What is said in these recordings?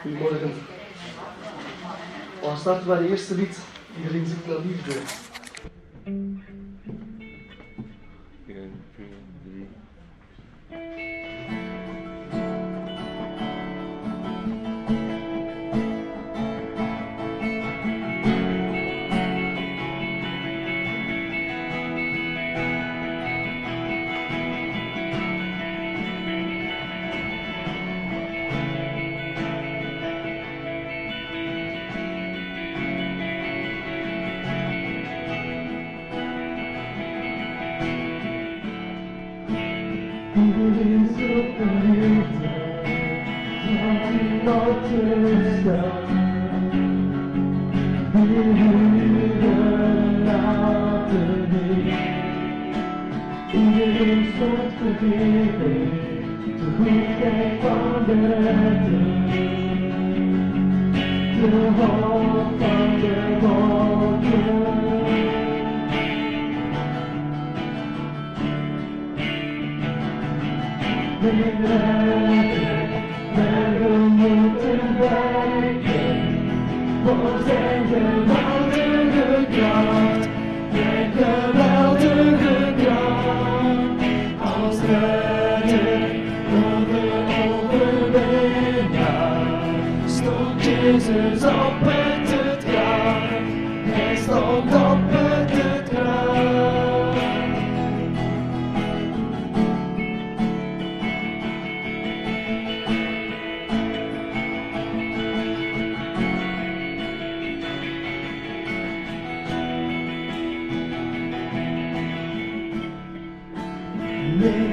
Goedemorgen. We starten bij het eerste lied. Iedereen zingt naar liefde.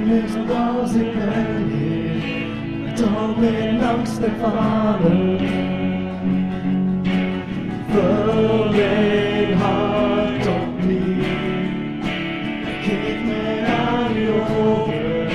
Neem eens als ik ben hier, toon mijn angst ervaren. Vul mijn hart opnieuw, geef mij aan u over,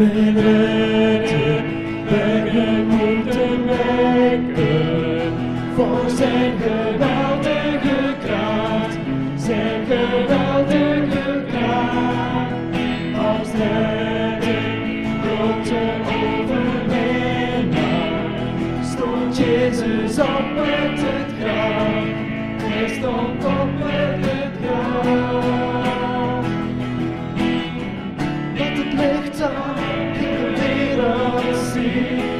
Mijn rechter, bergen moeten wijken voor zijn geweldige kracht, zijn geweldige kracht. Als redder, grote overwinnaar, stond Jezus op met het graf. Hij stond wereld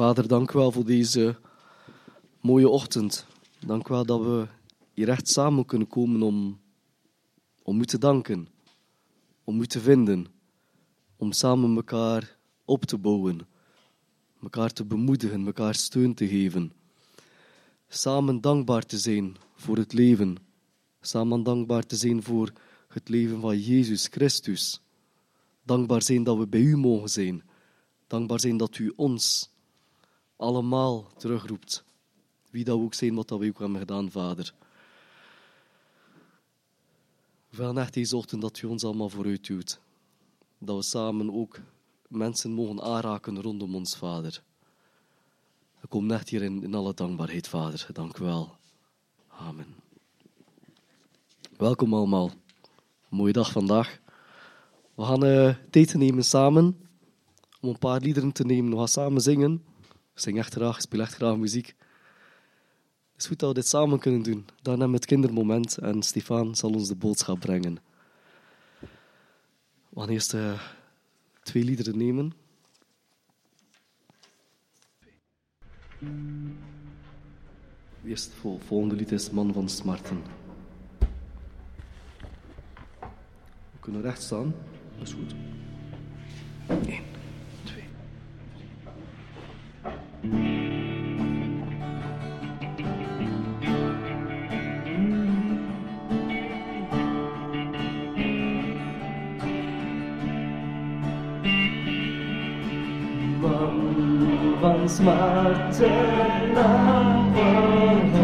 Vader, dank u wel voor deze mooie ochtend. Dank u wel dat we hier echt samen kunnen komen om, om u te danken, om u te vinden, om samen elkaar op te bouwen, elkaar te bemoedigen, elkaar steun te geven. Samen dankbaar te zijn voor het leven, samen dankbaar te zijn voor het leven van Jezus Christus. Dankbaar zijn dat we bij u mogen zijn. Dankbaar zijn dat u ons allemaal terugroept. Wie dat ook zijn, wat dat we ook hebben gedaan, Vader. We willen echt deze ochtend dat u ons allemaal vooruit duwt. Dat we samen ook mensen mogen aanraken rondom ons, Vader. We komen net hier in, alle dankbaarheid, Vader. Dank u wel. Amen. Welkom allemaal. Mooie dag vandaag. We gaan uh, tijd nemen samen om een paar liederen te nemen. We gaan samen zingen. Zing echt graag, speel echt graag muziek. Het is goed dat we dit samen kunnen doen. Dan hebben we het kindermoment en Stefan zal ons de boodschap brengen. We gaan eerst uh, twee liederen nemen. Eerst het volgende lied is Man van Smarten. We kunnen recht staan, dat is goed. Man van smarten naam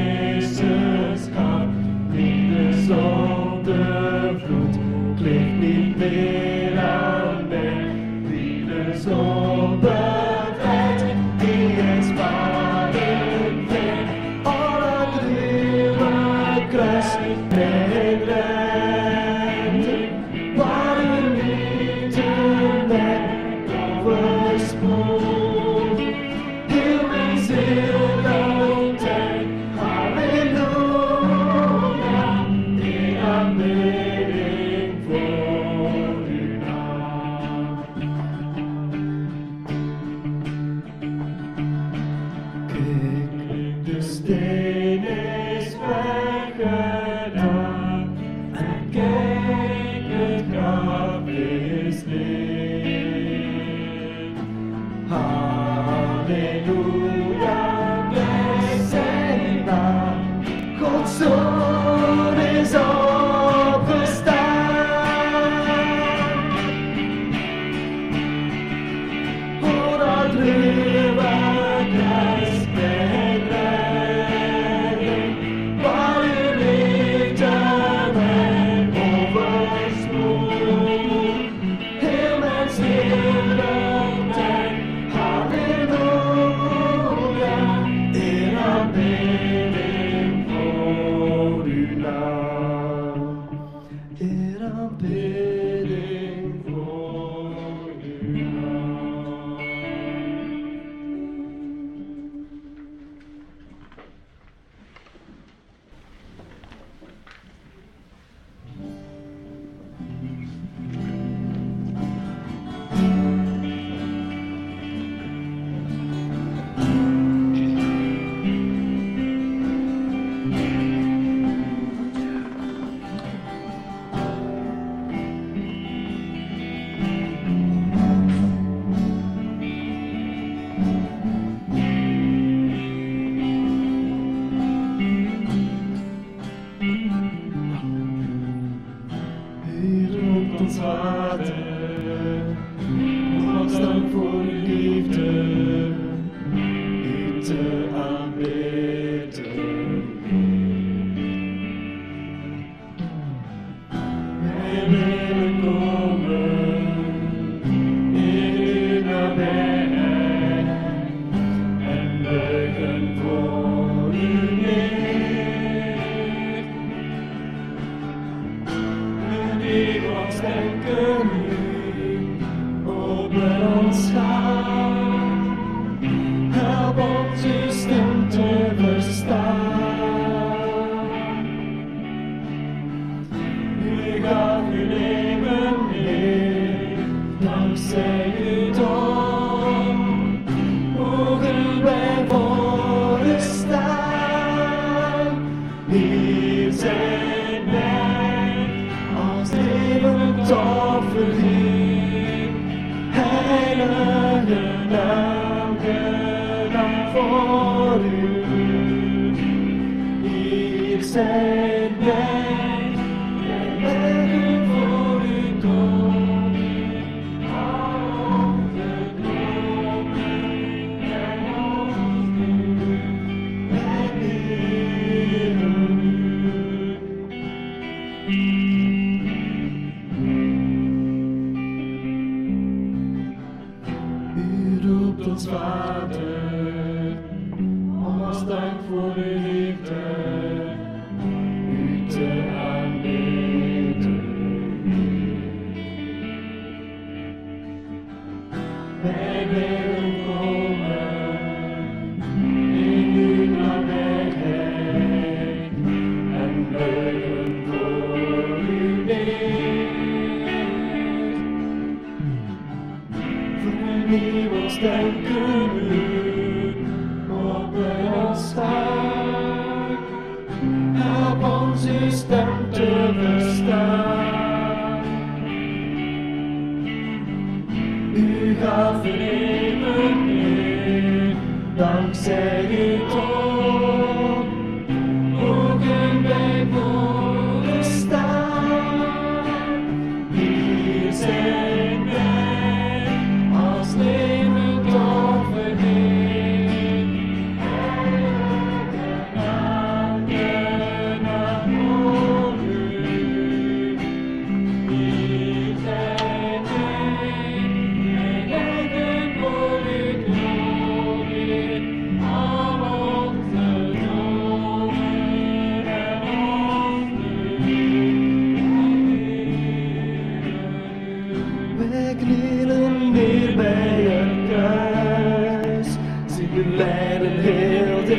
Jezus gaf. In de zondevloed kleeft niet meer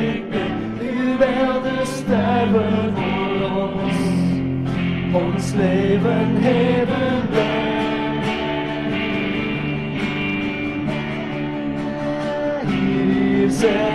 heel dichtbij. U wilde sterven voor ons, ons leven hebben wij. Hier zijn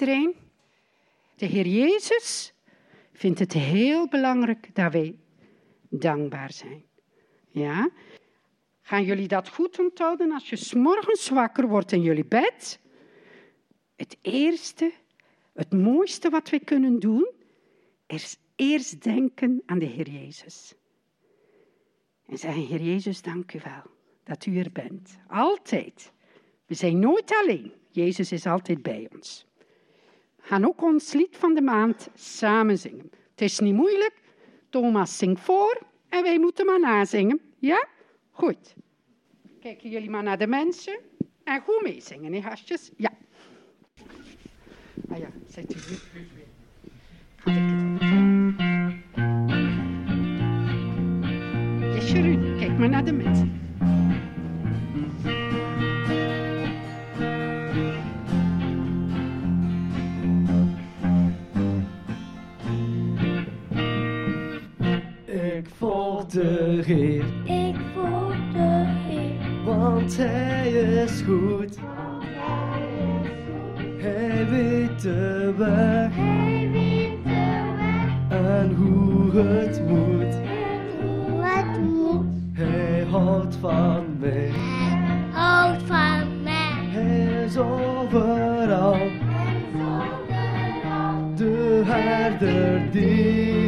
De Heer Jezus vindt het heel belangrijk dat wij dankbaar zijn. Ja? Gaan jullie dat goed onthouden als je morgens wakker wordt in jullie bed? Het eerste, het mooiste wat we kunnen doen, is eerst denken aan de Heer Jezus. En zeggen, Heer Jezus, dank u wel dat u er bent. Altijd. We zijn nooit alleen. Jezus is altijd bij ons. Gaan ook ons lied van de maand samen zingen. Het is niet moeilijk. Thomas zingt voor en wij moeten maar nazingen. Ja? Goed. Kijken jullie maar naar de mensen en goed meezingen, hè, gastjes? Ja. Ah ja, zet u ik Yes, Jeroen, kijk maar naar de mensen. Ik volg de Heer, Ik voel de Heer, want Hij is goed. Hij is goed. Hij weet de weg Hij weet de weg en hoe het moet. en hoe het moet. Hij houdt van mij, Hij houdt van mij. Hij is overal de herder die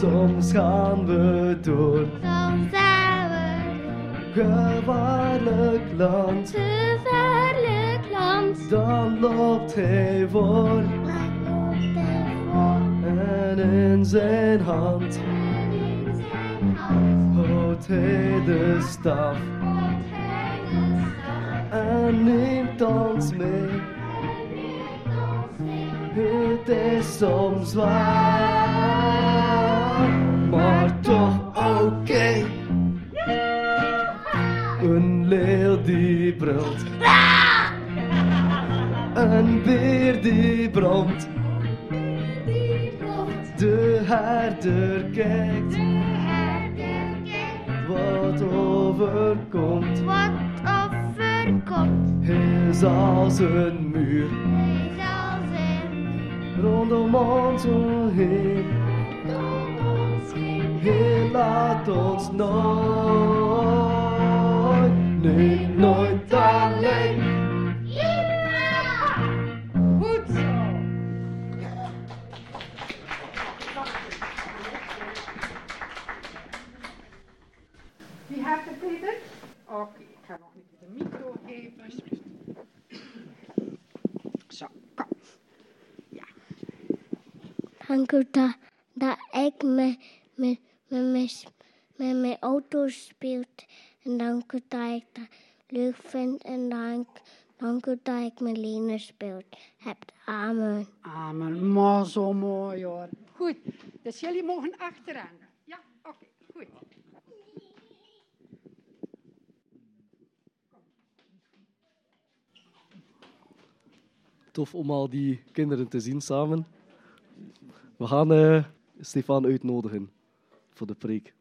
Soms gaan we door. Soms zijn we gevaarlijk land, gevaarlijk land. dan loopt hij voor. Dan loopt hij voor. En in zijn hand en in zijn hand houdt hij de staf. houdt hij de staf. En neemt ons mee. Het is soms zwaar, brult, een beer die komt De herder kijkt de herder kijkt wat overkomt. wat overkomt. Hij als een muur Hij zal zijn rondom ons heen. om ons heen. Hij laat ons nooit, met, met, met mijn auto speelt. En dank u dat ik dat leuk vind. En dank, dank u dat ik met Lene speelt. Heb amen. Amen, maar zo mooi hoor. Goed, dus jullie mogen achteraan. Ja, oké, goed. Tof om al die kinderen te zien samen. We gaan eh, Stefan uitnodigen voor de preek.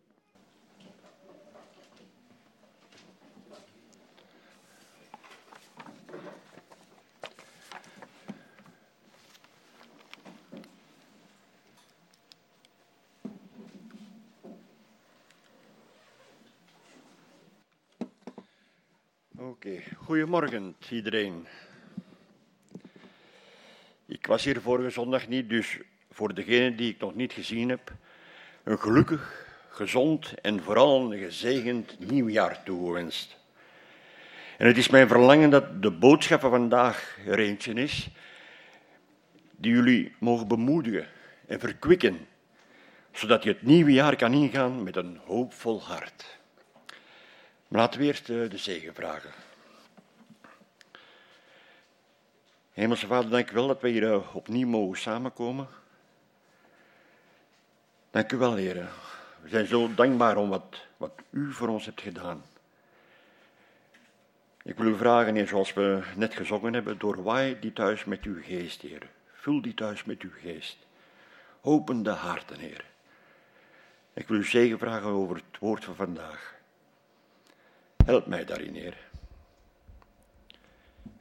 Goedemorgen iedereen. Ik was hier vorige zondag niet, dus voor degenen die ik nog niet gezien heb, een gelukkig, gezond en vooral een gezegend nieuwjaar toegewenst. En het is mijn verlangen dat de boodschap van vandaag er eentje is die jullie mogen bemoedigen en verkwikken, zodat je het nieuwe jaar kan ingaan met een hoopvol hart. Maar laten we eerst eh, de zegen vragen. Hemelse Vader, dank u wel dat we hier eh, opnieuw mogen samenkomen. Dank u wel, Heer. We zijn zo dankbaar om wat, wat u voor ons hebt gedaan. Ik wil u vragen, Heer, zoals we net gezongen hebben, doorwaai die thuis met uw geest, Heer. Vul die thuis met uw geest. Open de harten, Heer. Ik wil u zegen vragen over het woord van vandaag. Help mij daarin, Heer.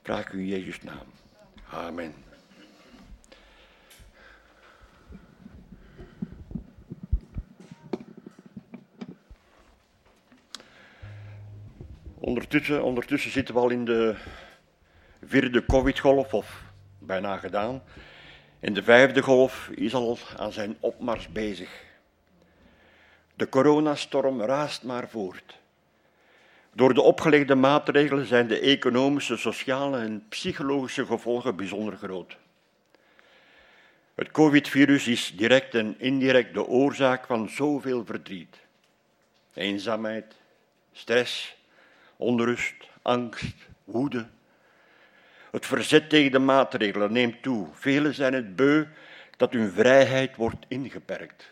Vraag u in Jezus' naam. Amen. Ondertussen, ondertussen zitten we al in de vierde COVID-golf, of bijna gedaan. En de vijfde golf is al aan zijn opmars bezig. De coronastorm raast maar voort. Door de opgelegde maatregelen zijn de economische, sociale en psychologische gevolgen bijzonder groot. Het COVID-virus is direct en indirect de oorzaak van zoveel verdriet. Eenzaamheid, stress, onrust, angst, woede. Het verzet tegen de maatregelen neemt toe. Velen zijn het beu dat hun vrijheid wordt ingeperkt.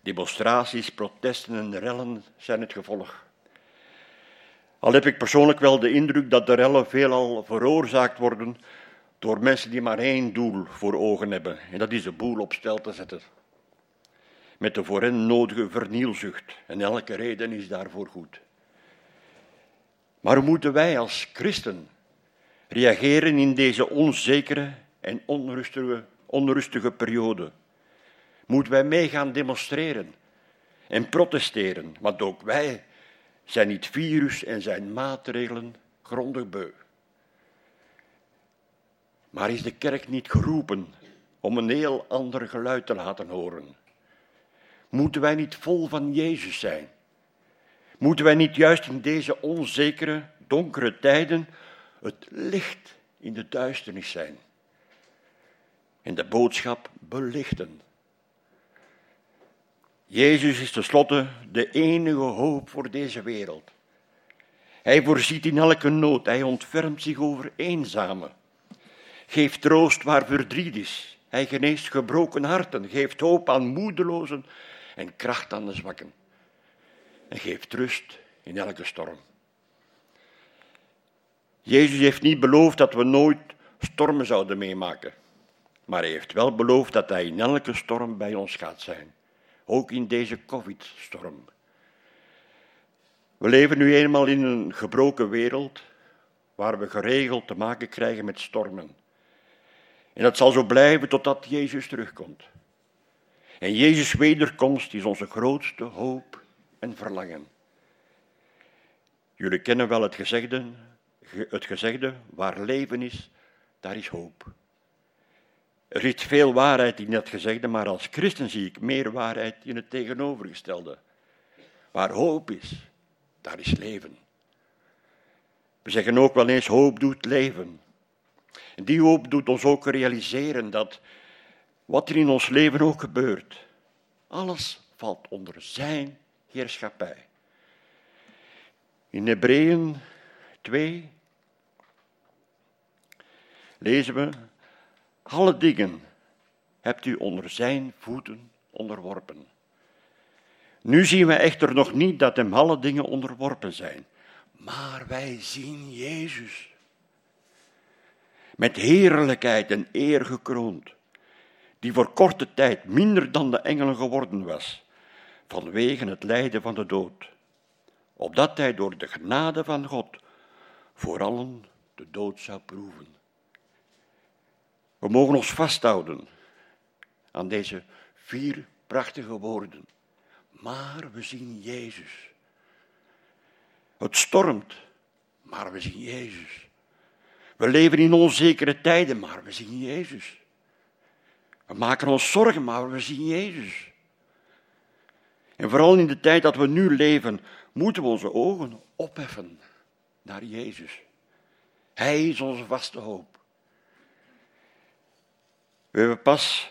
Demonstraties, protesten en rellen zijn het gevolg. Al heb ik persoonlijk wel de indruk dat de rellen veelal veroorzaakt worden door mensen die maar één doel voor ogen hebben, en dat is de boel op stel te zetten. Met de voor hen nodige vernielzucht, en elke reden is daarvoor goed. Maar hoe moeten wij als christen reageren in deze onzekere en onrustige, onrustige periode? Moeten wij mee gaan demonstreren en protesteren, want ook wij zijn niet virus en zijn maatregelen grondig beu. Maar is de kerk niet geroepen om een heel ander geluid te laten horen? Moeten wij niet vol van Jezus zijn? Moeten wij niet juist in deze onzekere, donkere tijden het licht in de duisternis zijn? En de boodschap belichten. Jezus is tenslotte de enige hoop voor deze wereld. Hij voorziet in elke nood, hij ontfermt zich over eenzamen. Geeft troost waar verdriet is. Hij geneest gebroken harten, geeft hoop aan moedelozen en kracht aan de zwakken. En geeft rust in elke storm. Jezus heeft niet beloofd dat we nooit stormen zouden meemaken. Maar hij heeft wel beloofd dat hij in elke storm bij ons gaat zijn. Ook in deze COVID-storm. We leven nu eenmaal in een gebroken wereld waar we geregeld te maken krijgen met stormen. En dat zal zo blijven totdat Jezus terugkomt. En Jezus' wederkomst is onze grootste hoop en verlangen. Jullie kennen wel het gezegde, het gezegde, waar leven is, daar is hoop. Er is veel waarheid in dat gezegde, maar als christen zie ik meer waarheid in het tegenovergestelde. Waar hoop is, daar is leven. We zeggen ook wel eens, hoop doet leven. En die hoop doet ons ook realiseren dat wat er in ons leven ook gebeurt, alles valt onder zijn heerschappij. In Hebreeën 2 lezen we, alle dingen hebt u onder zijn voeten onderworpen. Nu zien we echter nog niet dat hem alle dingen onderworpen zijn, maar wij zien Jezus. Met heerlijkheid en eer gekroond, die voor korte tijd minder dan de engelen geworden was, vanwege het lijden van de dood, opdat hij door de genade van God voor allen de dood zou proeven. We mogen ons vasthouden aan deze vier prachtige woorden. Maar we zien Jezus. Het stormt, maar we zien Jezus. We leven in onzekere tijden, maar we zien Jezus. We maken ons zorgen, maar we zien Jezus. En vooral in de tijd dat we nu leven, moeten we onze ogen opheffen naar Jezus. Hij is onze vaste hoop. We hebben pas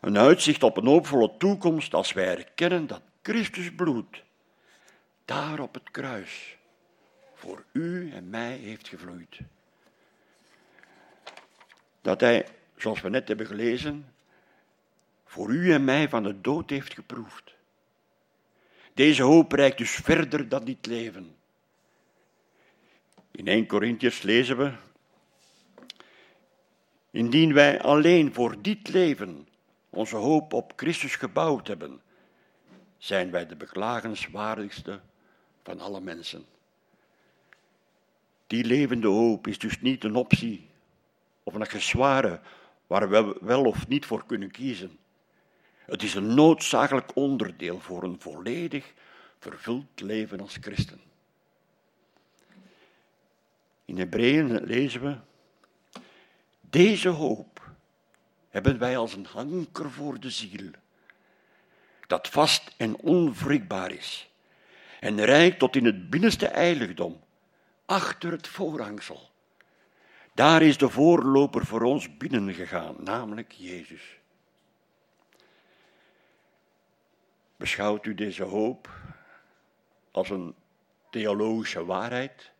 een uitzicht op een hoopvolle toekomst als wij erkennen dat Christus bloed daar op het kruis voor u en mij heeft gevloeid. Dat hij, zoals we net hebben gelezen, voor u en mij van de dood heeft geproefd. Deze hoop reikt dus verder dan dit leven. In 1 Corinthiërs lezen we Indien wij alleen voor dit leven onze hoop op Christus gebouwd hebben, zijn wij de beklagenswaardigste van alle mensen. Die levende hoop is dus niet een optie of een gezware waar we wel of niet voor kunnen kiezen. Het is een noodzakelijk onderdeel voor een volledig vervuld leven als christen. In Hebreeën lezen we deze hoop hebben wij als een anker voor de ziel, dat vast en onwrikbaar is en reikt tot in het binnenste heiligdom, achter het voorhangsel. Daar is de voorloper voor ons binnengegaan, namelijk Jezus. Beschouwt u deze hoop als een theologische waarheid?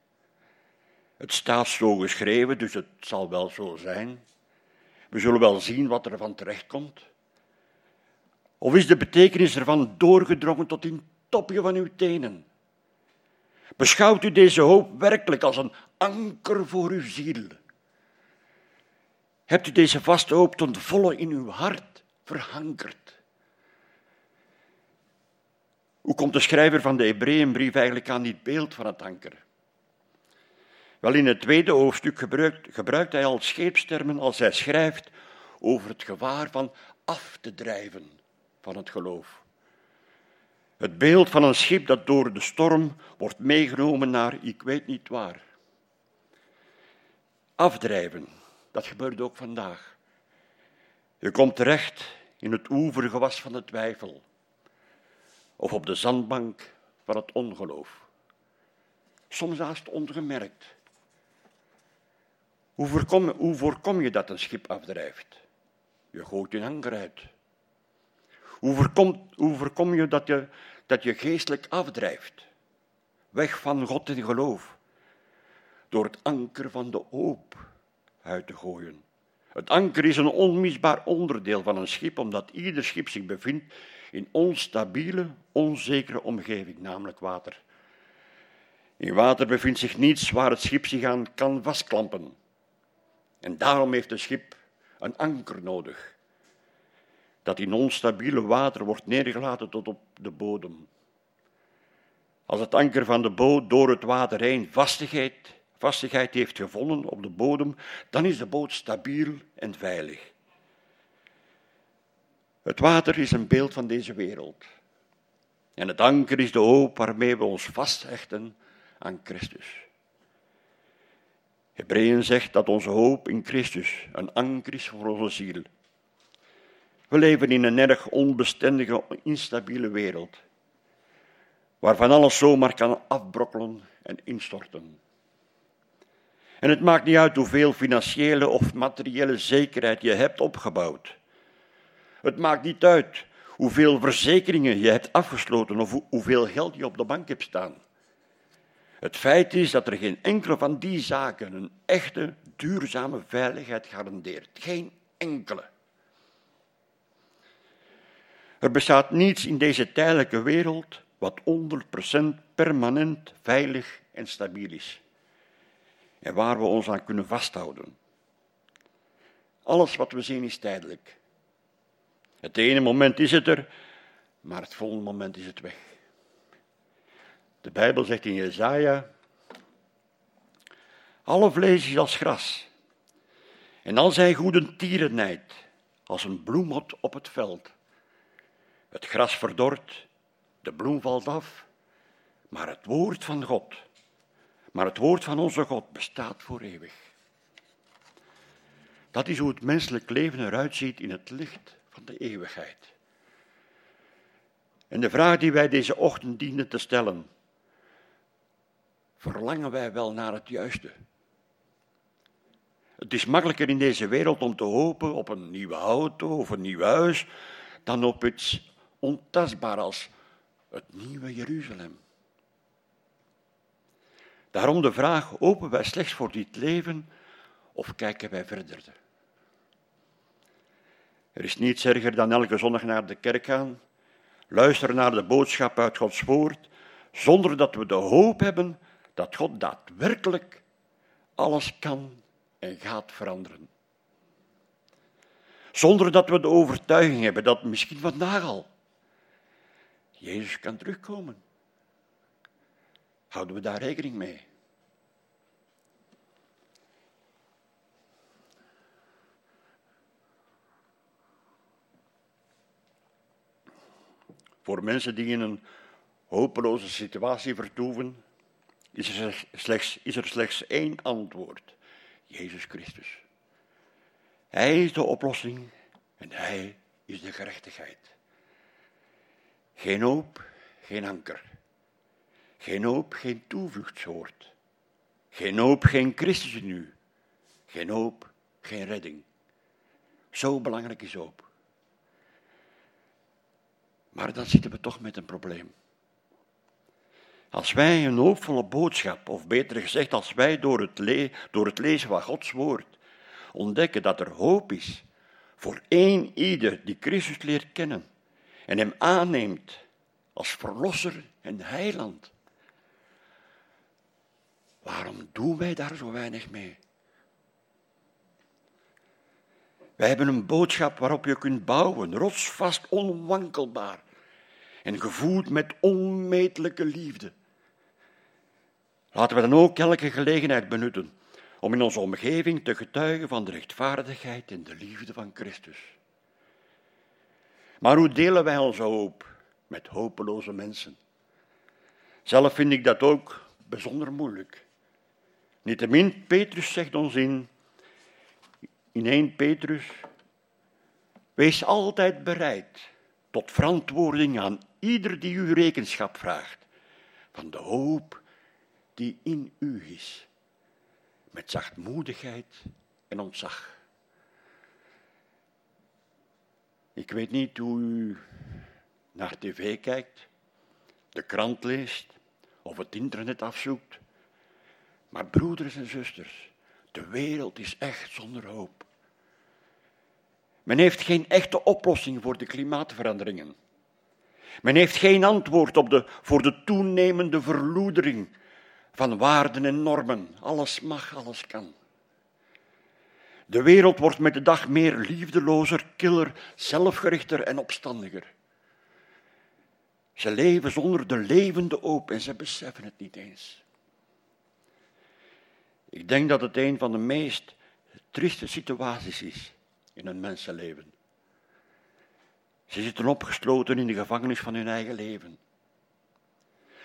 Het staat zo geschreven, dus het zal wel zo zijn. We zullen wel zien wat er van terechtkomt. Of is de betekenis ervan doorgedrongen tot in het topje van uw tenen? Beschouwt u deze hoop werkelijk als een anker voor uw ziel? Hebt u deze vaste hoop ten volle in uw hart verhankerd? Hoe komt de schrijver van de Hebreeënbrief eigenlijk aan dit beeld van het anker? Wel, in het tweede hoofdstuk gebruikt, gebruikt hij al scheepstermen als hij schrijft over het gevaar van af te drijven van het geloof. Het beeld van een schip dat door de storm wordt meegenomen naar ik weet niet waar. Afdrijven, dat gebeurt ook vandaag. Je komt terecht in het oevergewas van de twijfel of op de zandbank van het ongeloof. Soms haast ongemerkt. Hoe voorkom, hoe voorkom je dat een schip afdrijft? Je gooit een anker uit. Hoe voorkom, hoe voorkom je dat, je dat je geestelijk afdrijft? Weg van God en geloof. Door het anker van de hoop uit te gooien. Het anker is een onmisbaar onderdeel van een schip, omdat ieder schip zich bevindt in onstabiele, onzekere omgeving, namelijk water. In water bevindt zich niets waar het schip zich aan kan vastklampen. En daarom heeft een schip een anker nodig, dat in onstabiele water wordt neergelaten tot op de bodem. Als het anker van de boot door het water heen vastigheid, vastigheid heeft gevonden op de bodem, dan is de boot stabiel en veilig. Het water is een beeld van deze wereld. En het anker is de hoop waarmee we ons vasthechten aan Christus. Hebreeën zegt dat onze hoop in Christus een anker is voor onze ziel. We leven in een erg onbestendige, instabiele wereld, waarvan alles zomaar kan afbrokkelen en instorten. En het maakt niet uit hoeveel financiële of materiële zekerheid je hebt opgebouwd. Het maakt niet uit hoeveel verzekeringen je hebt afgesloten of hoeveel geld je op de bank hebt staan. Het feit is dat er geen enkele van die zaken een echte, duurzame veiligheid garandeert. Geen enkele. Er bestaat niets in deze tijdelijke wereld wat 100% permanent veilig en stabiel is. En waar we ons aan kunnen vasthouden. Alles wat we zien is tijdelijk. Het ene moment is het er, maar het volgende moment is het weg. De Bijbel zegt in Jezaja, alle vlees is als gras en al zijn goede tierenheid als een bloemot op het veld. Het gras verdort, de bloem valt af, maar het woord van God, maar het woord van onze God bestaat voor eeuwig. Dat is hoe het menselijk leven eruit ziet in het licht van de eeuwigheid. En de vraag die wij deze ochtend dienen te stellen, verlangen wij wel naar het juiste? Het is makkelijker in deze wereld om te hopen op een nieuwe auto of een nieuw huis dan op iets ontastbaar als het nieuwe Jeruzalem. Daarom de vraag, hopen wij slechts voor dit leven of kijken wij verder? Er is niets erger dan elke zondag naar de kerk gaan, luisteren naar de boodschap uit Gods woord, zonder dat we de hoop hebben dat God daadwerkelijk alles kan en gaat veranderen. Zonder dat we de overtuiging hebben dat misschien vandaag al Jezus kan terugkomen. Houden we daar rekening mee? Voor mensen die in een hopeloze situatie vertoeven, is er slechts, is er slechts één antwoord. Jezus Christus. Hij is de oplossing en Hij is de gerechtigheid. Geen hoop, geen anker. Geen hoop, geen toevluchtsoord. Geen hoop, geen Christus in u. Geen hoop, geen redding. Zo belangrijk is hoop. Maar dan zitten we toch met een probleem. Als wij een hoopvolle boodschap, of beter gezegd, als wij door het, door het lezen van Gods woord ontdekken dat er hoop is voor één ieder die Christus leert kennen en hem aanneemt als verlosser en heiland, waarom doen wij daar zo weinig mee? Wij hebben een boodschap waarop je kunt bouwen, rotsvast, onwankelbaar en gevoed met onmetelijke liefde. Laten we dan ook elke gelegenheid benutten om in onze omgeving te getuigen van de rechtvaardigheid en de liefde van Christus. Maar hoe delen wij onze hoop met hopeloze mensen. Zelf vind ik dat ook bijzonder moeilijk. Niettemin, Petrus zegt ons in, in 1 Petrus, wees altijd bereid tot verantwoording aan ieder die u rekenschap vraagt van de hoop die in u is, met zachtmoedigheid en ontzag. Ik weet niet hoe u naar tv kijkt, de krant leest of het internet afzoekt, maar broeders en zusters, de wereld is echt zonder hoop. Men heeft geen echte oplossing voor de klimaatveranderingen. Men heeft geen antwoord op de, voor de toenemende verloedering van waarden en normen. Alles mag, alles kan. De wereld wordt met de dag meer liefdelozer, killer, zelfgerichter en opstandiger. Ze leven zonder de levende hoop en ze beseffen het niet eens. Ik denk dat het een van de meest trieste situaties is in een mensenleven. Ze zitten opgesloten in de gevangenis van hun eigen leven.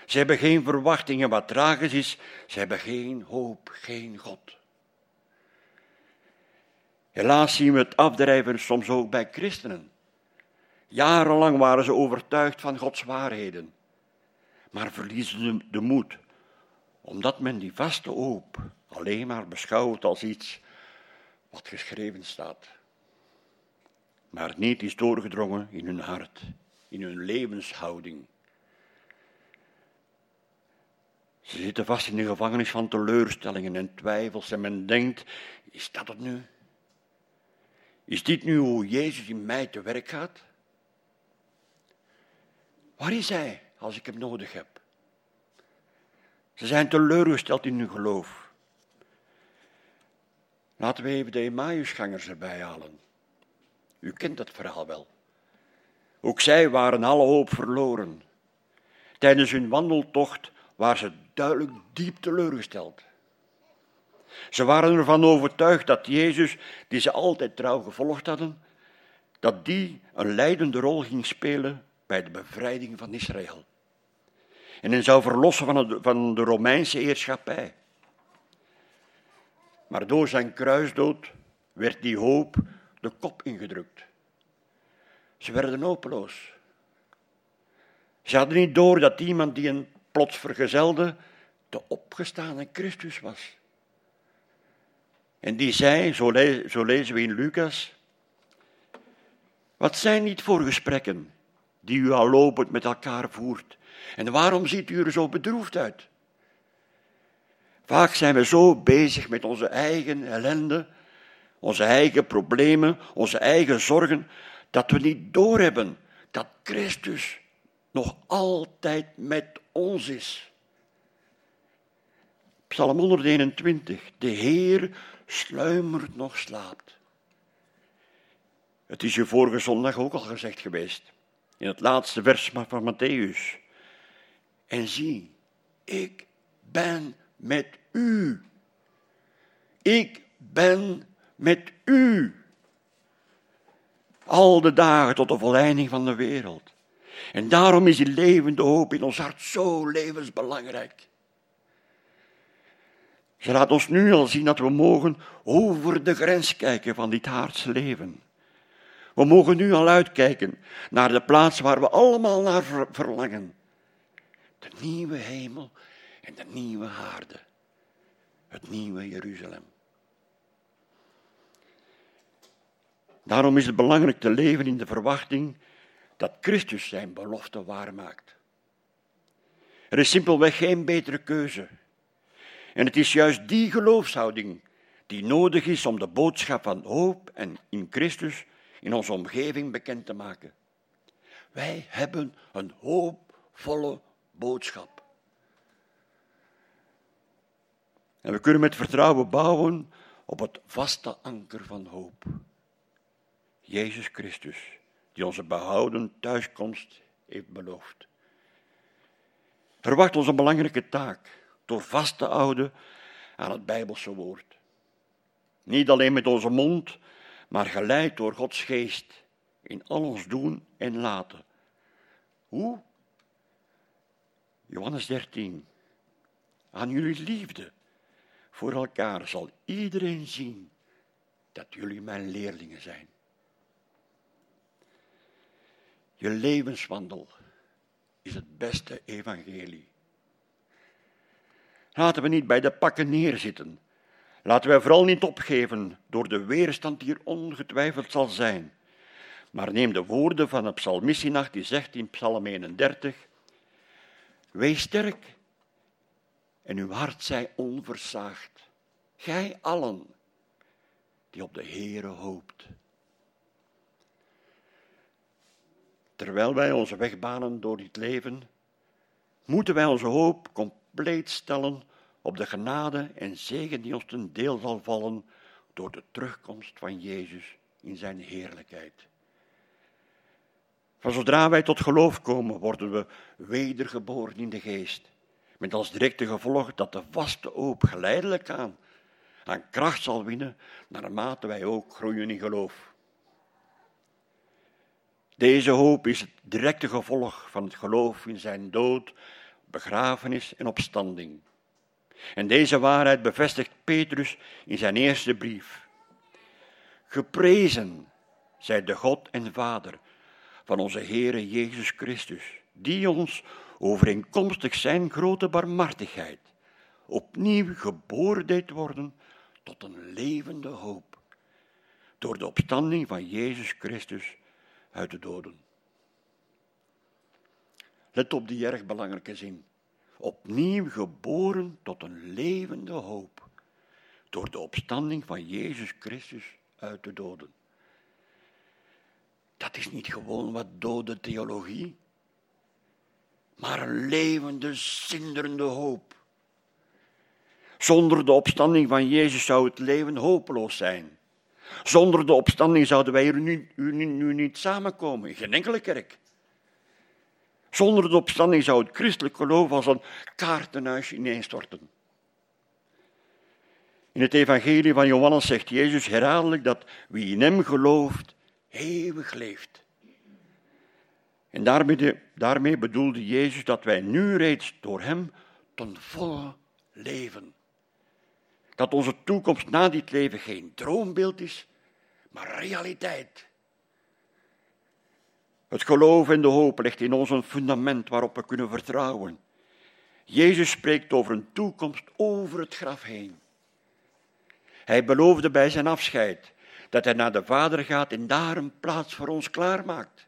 Ze hebben geen verwachtingen wat tragisch is. Ze hebben geen hoop, geen God. Helaas zien we het afdrijven soms ook bij christenen. Jarenlang waren ze overtuigd van Gods waarheden, maar verliezen de moed, omdat men die vaste hoop alleen maar beschouwt als iets wat geschreven staat, maar niet is doorgedrongen in hun hart, in hun levenshouding. Ze zitten vast in de gevangenis van teleurstellingen en twijfels en men denkt, is dat het nu? Is dit nu hoe Jezus in mij te werk gaat? Waar is Hij als ik hem nodig heb? Ze zijn teleurgesteld in hun geloof. Laten we even de Emmausgangers erbij halen. U kent dat verhaal wel. Ook zij waren alle hoop verloren. Tijdens hun wandeltocht waren ze duidelijk diep teleurgesteld. Ze waren ervan overtuigd dat Jezus, die ze altijd trouw gevolgd hadden, dat die een leidende rol ging spelen bij de bevrijding van Israël. En hen zou verlossen van, de, Romeinse heerschappij. Maar door zijn kruisdood werd die hoop de kop ingedrukt. Ze werden hopeloos. Ze hadden niet door dat iemand die hen plots vergezelde de opgestane Christus was. En die zei, zo, zo lezen we in Lucas, wat zijn niet voor gesprekken die u al lopend met elkaar voert? En waarom ziet u er zo bedroefd uit? Vaak zijn we zo bezig met onze eigen ellende, onze eigen problemen, onze eigen zorgen, dat we niet doorhebben dat Christus nog altijd met ons is. Psalm 121. De Heer sluimert nog slaapt. Het is je vorige zondag ook al gezegd geweest, in het laatste vers van Matthäus. En zie, ik ben met u. Ik ben met u. Al de dagen tot de volleinding van de wereld. En daarom is die levende hoop in ons hart zo levensbelangrijk. Ze laat ons nu al zien dat we mogen over de grens kijken van dit aardse leven. We mogen nu al uitkijken naar de plaats waar we allemaal naar verlangen. De nieuwe hemel en de nieuwe aarde. Het nieuwe Jeruzalem. Daarom is het belangrijk te leven in de verwachting dat Christus zijn belofte waarmaakt. Er is simpelweg geen betere keuze. En het is juist die geloofshouding die nodig is om de boodschap van hoop en in Christus in onze omgeving bekend te maken. Wij hebben een hoopvolle boodschap. En we kunnen met vertrouwen bouwen op het vaste anker van hoop. Jezus Christus, die onze behouden thuiskomst heeft beloofd. Verwacht ons een belangrijke taak door vast te houden aan het Bijbelse woord. Niet alleen met onze mond, maar geleid door Gods geest in al ons doen en laten. Hoe? Johannes 13. Aan jullie liefde voor elkaar zal iedereen zien dat jullie mijn leerlingen zijn. Je levenswandel is het beste evangelie. Laten we niet bij de pakken neerzitten. Laten we vooral niet opgeven door de weerstand die er ongetwijfeld zal zijn. Maar neem de woorden van de psalmist die zegt in Psalm 31: Wees sterk en uw hart zij onversaagd. Gij allen die op de Heere hoopt. Terwijl wij onze weg banen door dit leven, moeten wij onze hoop compleet stellen op de genade en zegen die ons ten deel zal vallen door de terugkomst van Jezus in zijn heerlijkheid. Van zodra wij tot geloof komen, worden we wedergeboren in de geest. Met als directe gevolg dat de vaste hoop geleidelijk aan, aan kracht zal winnen, naarmate wij ook groeien in geloof. Deze hoop is het directe gevolg van het geloof in zijn dood, begrafenis en opstanding. En deze waarheid bevestigt Petrus in zijn eerste brief. Geprezen zij de God en Vader van onze Heere Jezus Christus, die ons overeenkomstig zijn grote barmhartigheid opnieuw geboren deed worden tot een levende hoop, door de opstanding van Jezus Christus uit de doden. Let op die erg belangrijke zin. Opnieuw geboren tot een levende hoop, door de opstanding van Jezus Christus uit de doden. Dat is niet gewoon wat dode theologie, maar een levende, zinderende hoop. Zonder de opstanding van Jezus zou het leven hopeloos zijn. Zonder de opstanding zouden wij hier nu, nu, niet samenkomen, in geen enkele kerk. Zonder de opstanding zou het christelijk geloof als een kaartenhuis ineenstorten. In het evangelie van Johannes zegt Jezus herhaaldelijk dat wie in hem gelooft, eeuwig leeft. En daarmee, daarmee bedoelde Jezus dat wij nu reeds door Hem ten volle leven. Dat onze toekomst na dit leven geen droombeeld is, maar realiteit. Het geloof en de hoop ligt in ons een fundament waarop we kunnen vertrouwen. Jezus spreekt over een toekomst over het graf heen. Hij beloofde bij zijn afscheid dat hij naar de Vader gaat en daar een plaats voor ons klaarmaakt.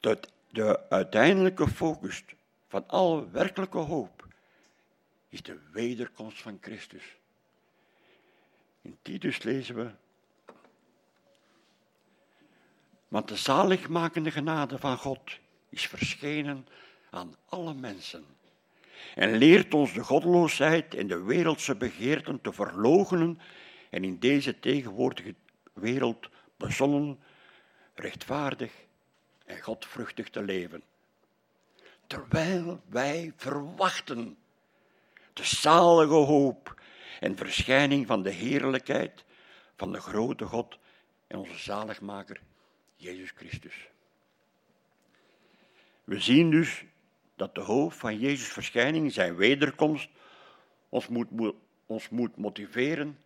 De, de uiteindelijke focus van alle werkelijke hoop is de wederkomst van Christus. In Titus lezen we. Want de zaligmakende genade van God is verschenen aan alle mensen en leert ons de goddeloosheid en de wereldse begeerten te verloochenen en in deze tegenwoordige wereld bezonnen, rechtvaardig en godvruchtig te leven. Terwijl wij verwachten de zalige hoop en verschijning van de heerlijkheid van de grote God en onze zaligmaker, Jezus Christus. We zien dus dat de hoop van Jezus' verschijning, zijn wederkomst, ons moet, ons moet motiveren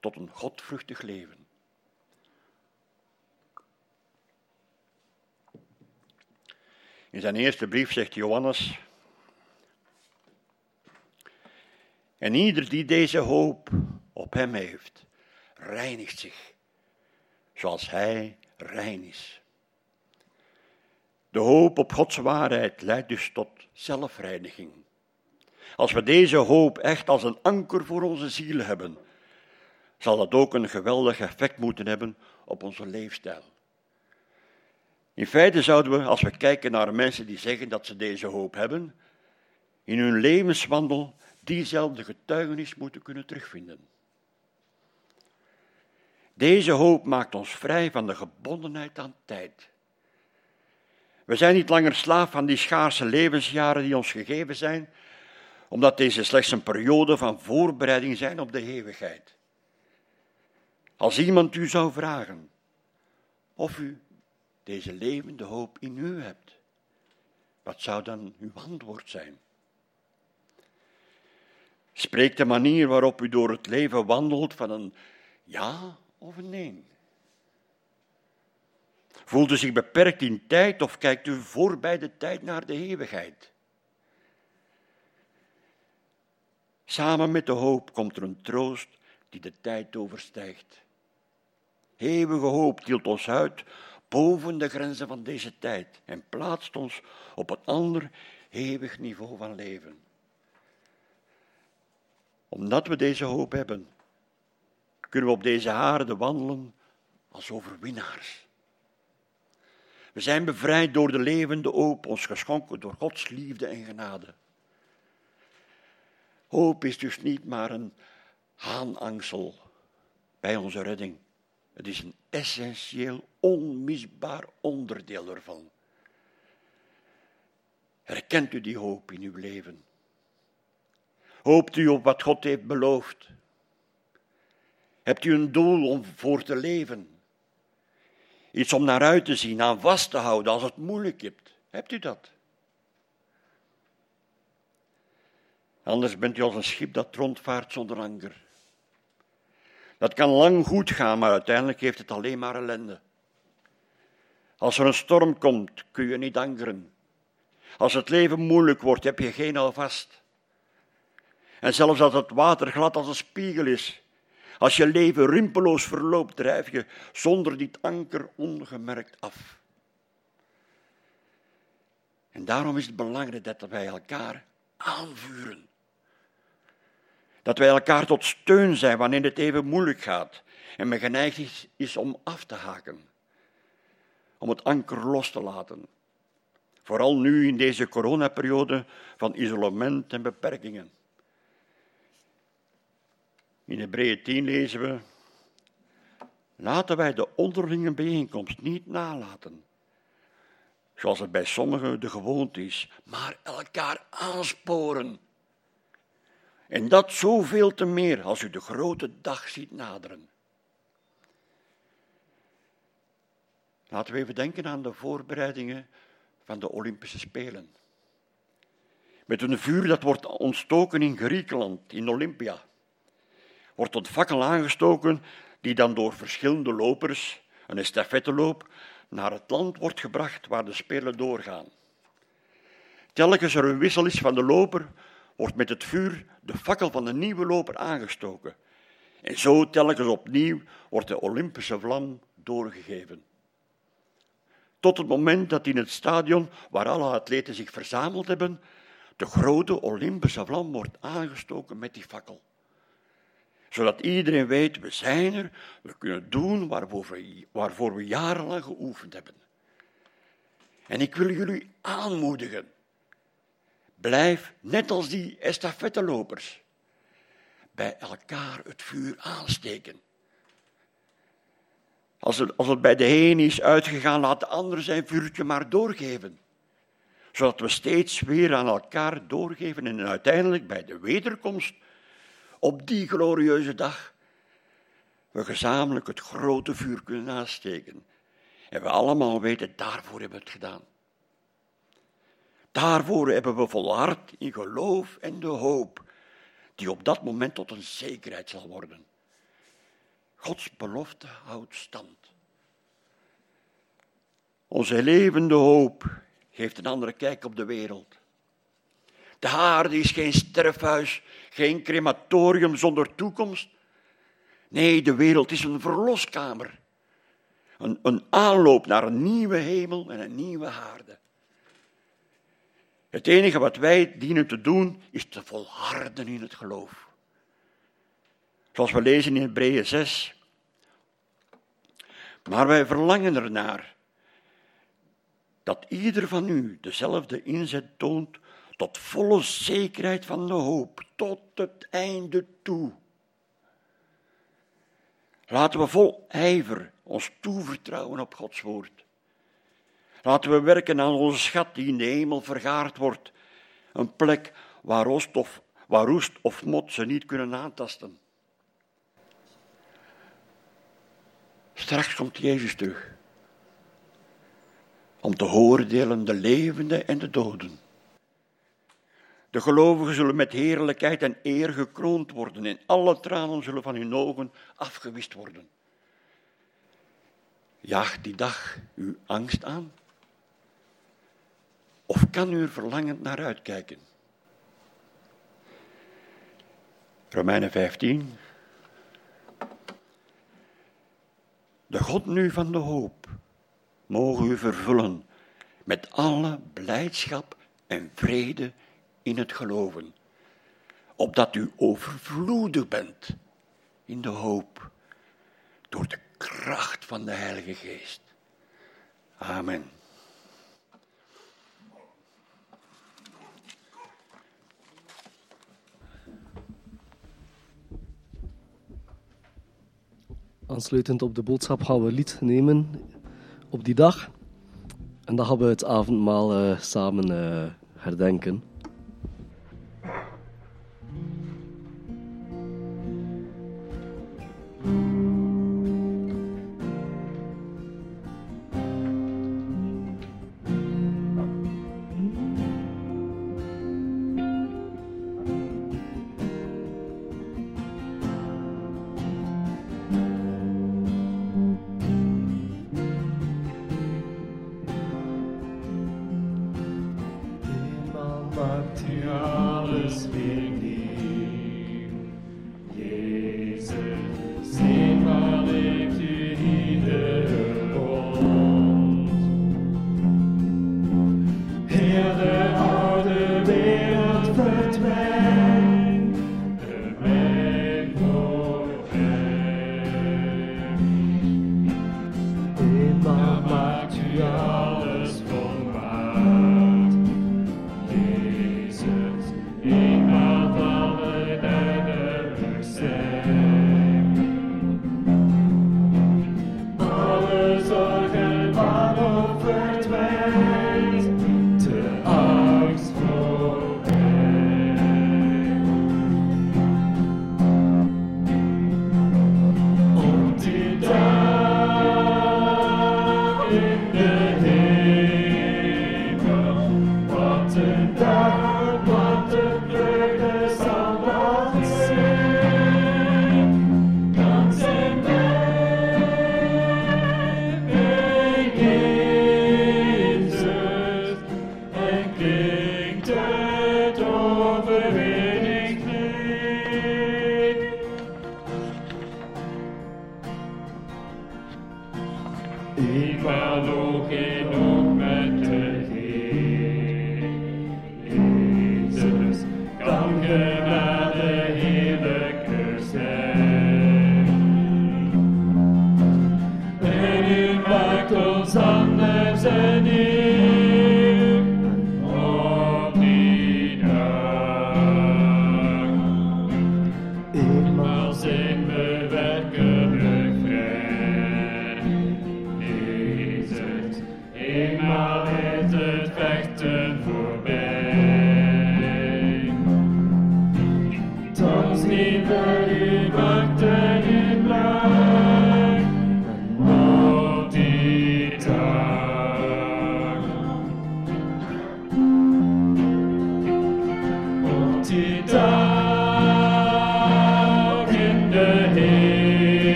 tot een godvruchtig leven. In zijn eerste brief zegt Johannes, en ieder die deze hoop op hem heeft, reinigt zich, zoals hij rein is. De hoop op Gods waarheid leidt dus tot zelfreiniging. Als we deze hoop echt als een anker voor onze ziel hebben, zal dat ook een geweldig effect moeten hebben op onze leefstijl. In feite zouden we, als we kijken naar mensen die zeggen dat ze deze hoop hebben, in hun levenswandel diezelfde getuigenis moeten kunnen terugvinden. Deze hoop maakt ons vrij van de gebondenheid aan tijd. We zijn niet langer slaaf van die schaarse levensjaren die ons gegeven zijn, omdat deze slechts een periode van voorbereiding zijn op de eeuwigheid. Als iemand u zou vragen of u deze levende hoop in u hebt? Wat zou dan uw antwoord zijn? Spreekt de manier waarop u door het leven wandelt van een ja of een nee? Voelt u zich beperkt in tijd of kijkt u voorbij de tijd naar de eeuwigheid? Samen met de hoop komt er een troost die de tijd overstijgt. Eeuwige hoop tilt ons uit boven de grenzen van deze tijd en plaatst ons op een ander eeuwig niveau van leven. Omdat we deze hoop hebben, kunnen we op deze aarde wandelen als overwinnaars. We zijn bevrijd door de levende hoop, ons geschonken door Gods liefde en genade. Hoop is dus niet maar een haanangsel bij onze redding. Het is een essentieel, onmisbaar onderdeel ervan. Herkent u die hoop in uw leven? Hoopt u op wat God heeft beloofd? Hebt u een doel om voor te leven? Iets om naar uit te zien, aan vast te houden als het moeilijk hebt. Hebt u dat? Anders bent u als een schip dat rondvaart zonder anker. Dat kan lang goed gaan, maar uiteindelijk heeft het alleen maar ellende. Als er een storm komt, kun je niet ankeren. Als het leven moeilijk wordt, heb je geen alvast. En zelfs als het water glad als een spiegel is, als je leven rimpeloos verloopt, drijf je zonder dit anker ongemerkt af. En daarom is het belangrijk dat wij elkaar aanvuren. Dat wij elkaar tot steun zijn wanneer het even moeilijk gaat en men geneigd is, om af te haken. Om het anker los te laten. Vooral nu in deze coronaperiode van isolement en beperkingen. In Hebreeën 10 lezen we: Laten wij de onderlinge bijeenkomst niet nalaten, zoals het bij sommigen de gewoonte is, maar elkaar aansporen. En dat zoveel te meer als u de grote dag ziet naderen. Laten we even denken aan de voorbereidingen van de Olympische Spelen. Met een vuur dat wordt ontstoken in Griekenland, in Olympia wordt een fakkel aangestoken die dan door verschillende lopers, een estafetteloop, naar het land wordt gebracht waar de Spelen doorgaan. Telkens er een wissel is van de loper, wordt met het vuur de fakkel van de nieuwe loper aangestoken. En zo telkens opnieuw wordt de Olympische vlam doorgegeven. Tot het moment dat in het stadion waar alle atleten zich verzameld hebben, de grote Olympische vlam wordt aangestoken met die fakkel zodat iedereen weet, we zijn er, we kunnen doen waarvoor we, waarvoor we jarenlang geoefend hebben. En ik wil jullie aanmoedigen. Blijf, net als die estafettelopers, bij elkaar het vuur aansteken. Als het, als het bij de een is uitgegaan, laat de ander zijn vuurtje maar doorgeven. Zodat we steeds weer aan elkaar doorgeven en uiteindelijk bij de wederkomst op die glorieuze dag we gezamenlijk het grote vuur kunnen aansteken. En we allemaal weten, daarvoor hebben we het gedaan. Daarvoor hebben we volhard in geloof en de hoop, die op dat moment tot een zekerheid zal worden. Gods belofte houdt stand. Onze levende hoop geeft een andere kijk op de wereld. De aarde is geen sterfhuis, geen crematorium zonder toekomst. Nee, de wereld is een verloskamer. Een, een aanloop naar een nieuwe hemel en een nieuwe aarde. Het enige wat wij dienen te doen, is te volharden in het geloof. Zoals we lezen in Hebreeën 6. Maar wij verlangen ernaar dat ieder van u dezelfde inzet toont tot volle zekerheid van de hoop, tot het einde toe. Laten we vol ijver ons toevertrouwen op Gods woord. Laten we werken aan onze schat die in de hemel vergaard wordt. Een plek waar roest of, waar roest of mot ze niet kunnen aantasten. Straks komt Jezus terug om te oordelen de levenden en de doden. De gelovigen zullen met heerlijkheid en eer gekroond worden en alle tranen zullen van hun ogen afgewist worden. Jaag die dag uw angst aan. Of kan u er verlangend naar uitkijken? Romeinen 15. De God nu van de hoop mogen u vervullen met alle blijdschap en vrede in het geloven, opdat u overvloedig bent in de hoop door de kracht van de Heilige Geest. Amen. Aansluitend op de boodschap gaan we lied nemen op die dag. En dan gaan we het avondmaal eh, samen eh, herdenken.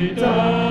die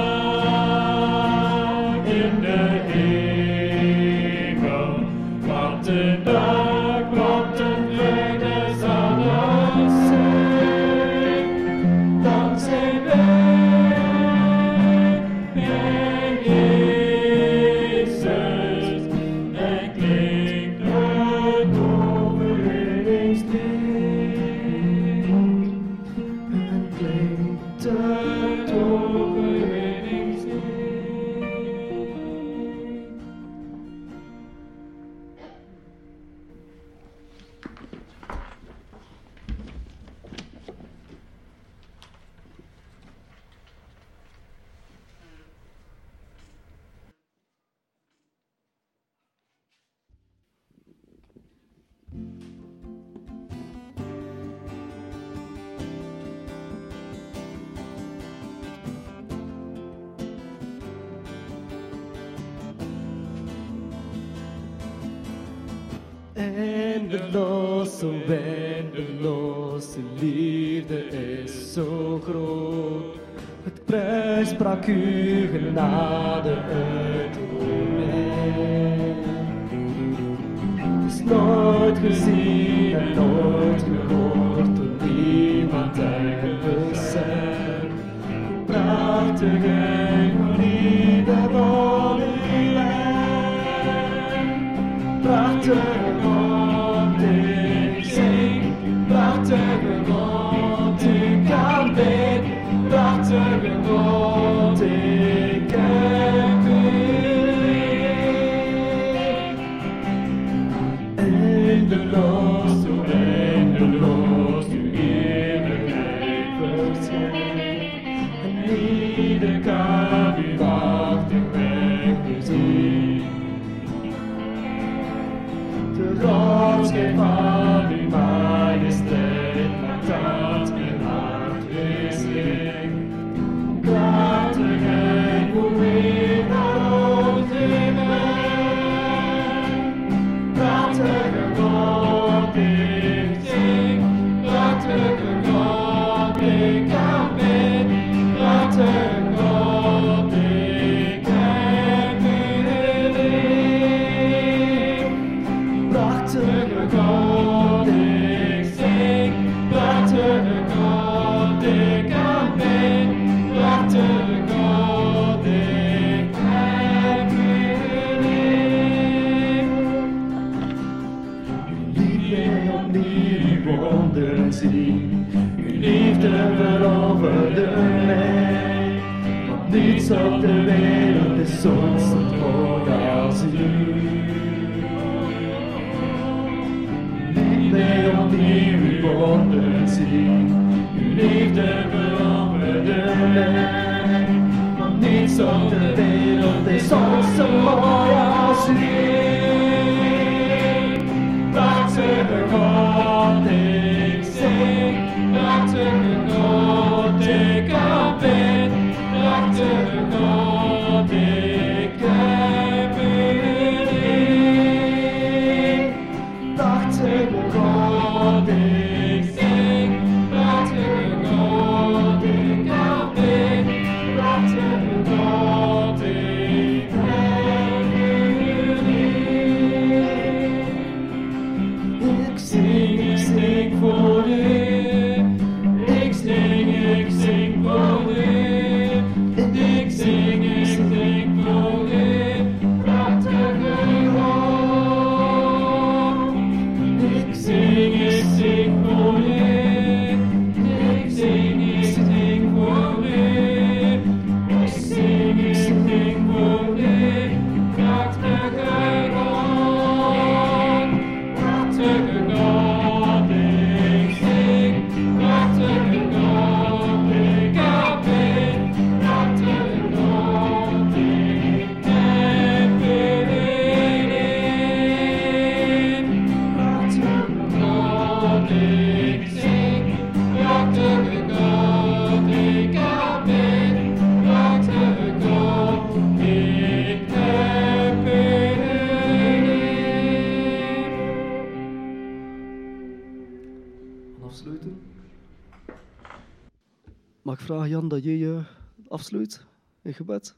in gebed.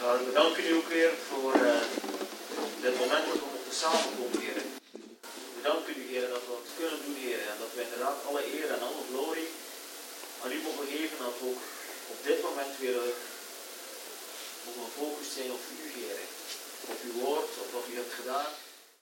Nou, we danken u ook weer voor eh, dit moment dat we mogen komen, Heer. We danken u, Heer, dat we het kunnen doen, Heer. En dat we inderdaad alle eer en alle glorie aan u mogen geven. Dat we ook op dit moment weer eh, om een gefocust zijn op u, Heer. Op uw woord, op wat u hebt gedaan.